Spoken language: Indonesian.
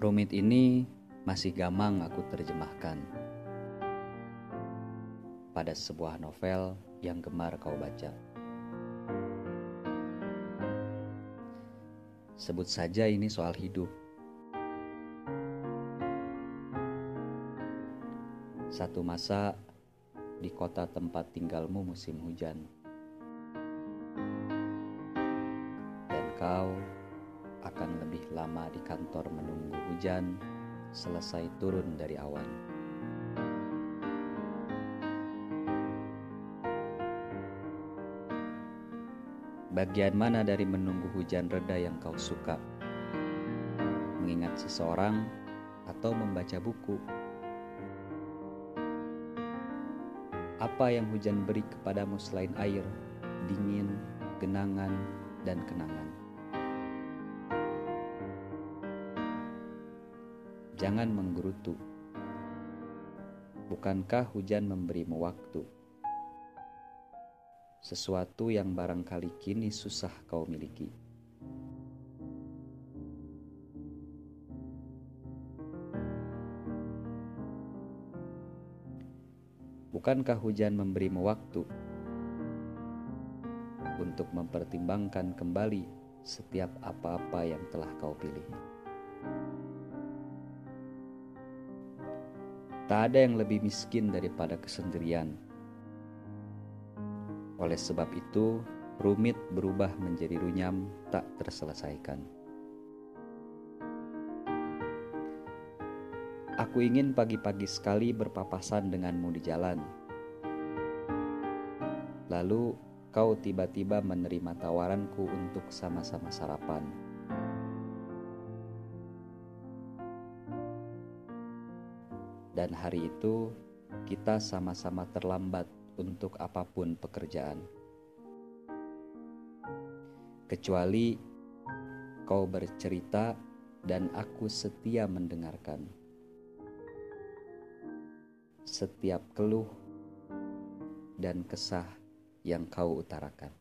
Rumit ini masih gamang aku terjemahkan pada sebuah novel yang gemar kau baca. Sebut saja ini soal hidup. Satu masa di kota tempat tinggalmu musim hujan. Dan kau akan lebih lama di kantor menunggu hujan selesai turun dari awan. Bagian mana dari menunggu hujan reda yang kau suka? Mengingat seseorang atau membaca buku? Apa yang hujan beri kepadamu selain air, dingin, genangan, dan kenangan? Jangan menggerutu. Bukankah hujan memberimu waktu? Sesuatu yang barangkali kini susah kau miliki. Bukankah hujan memberimu waktu untuk mempertimbangkan kembali setiap apa-apa yang telah kau pilih? Tak ada yang lebih miskin daripada kesendirian. Oleh sebab itu, rumit berubah menjadi runyam tak terselesaikan. Aku ingin pagi-pagi sekali berpapasan denganmu di jalan. Lalu kau tiba-tiba menerima tawaranku untuk sama-sama sarapan. Dan hari itu kita sama-sama terlambat untuk apa pun pekerjaan. Kecuali kau bercerita dan aku setia mendengarkan. Setiap keluh dan kesah yang kau utarakan.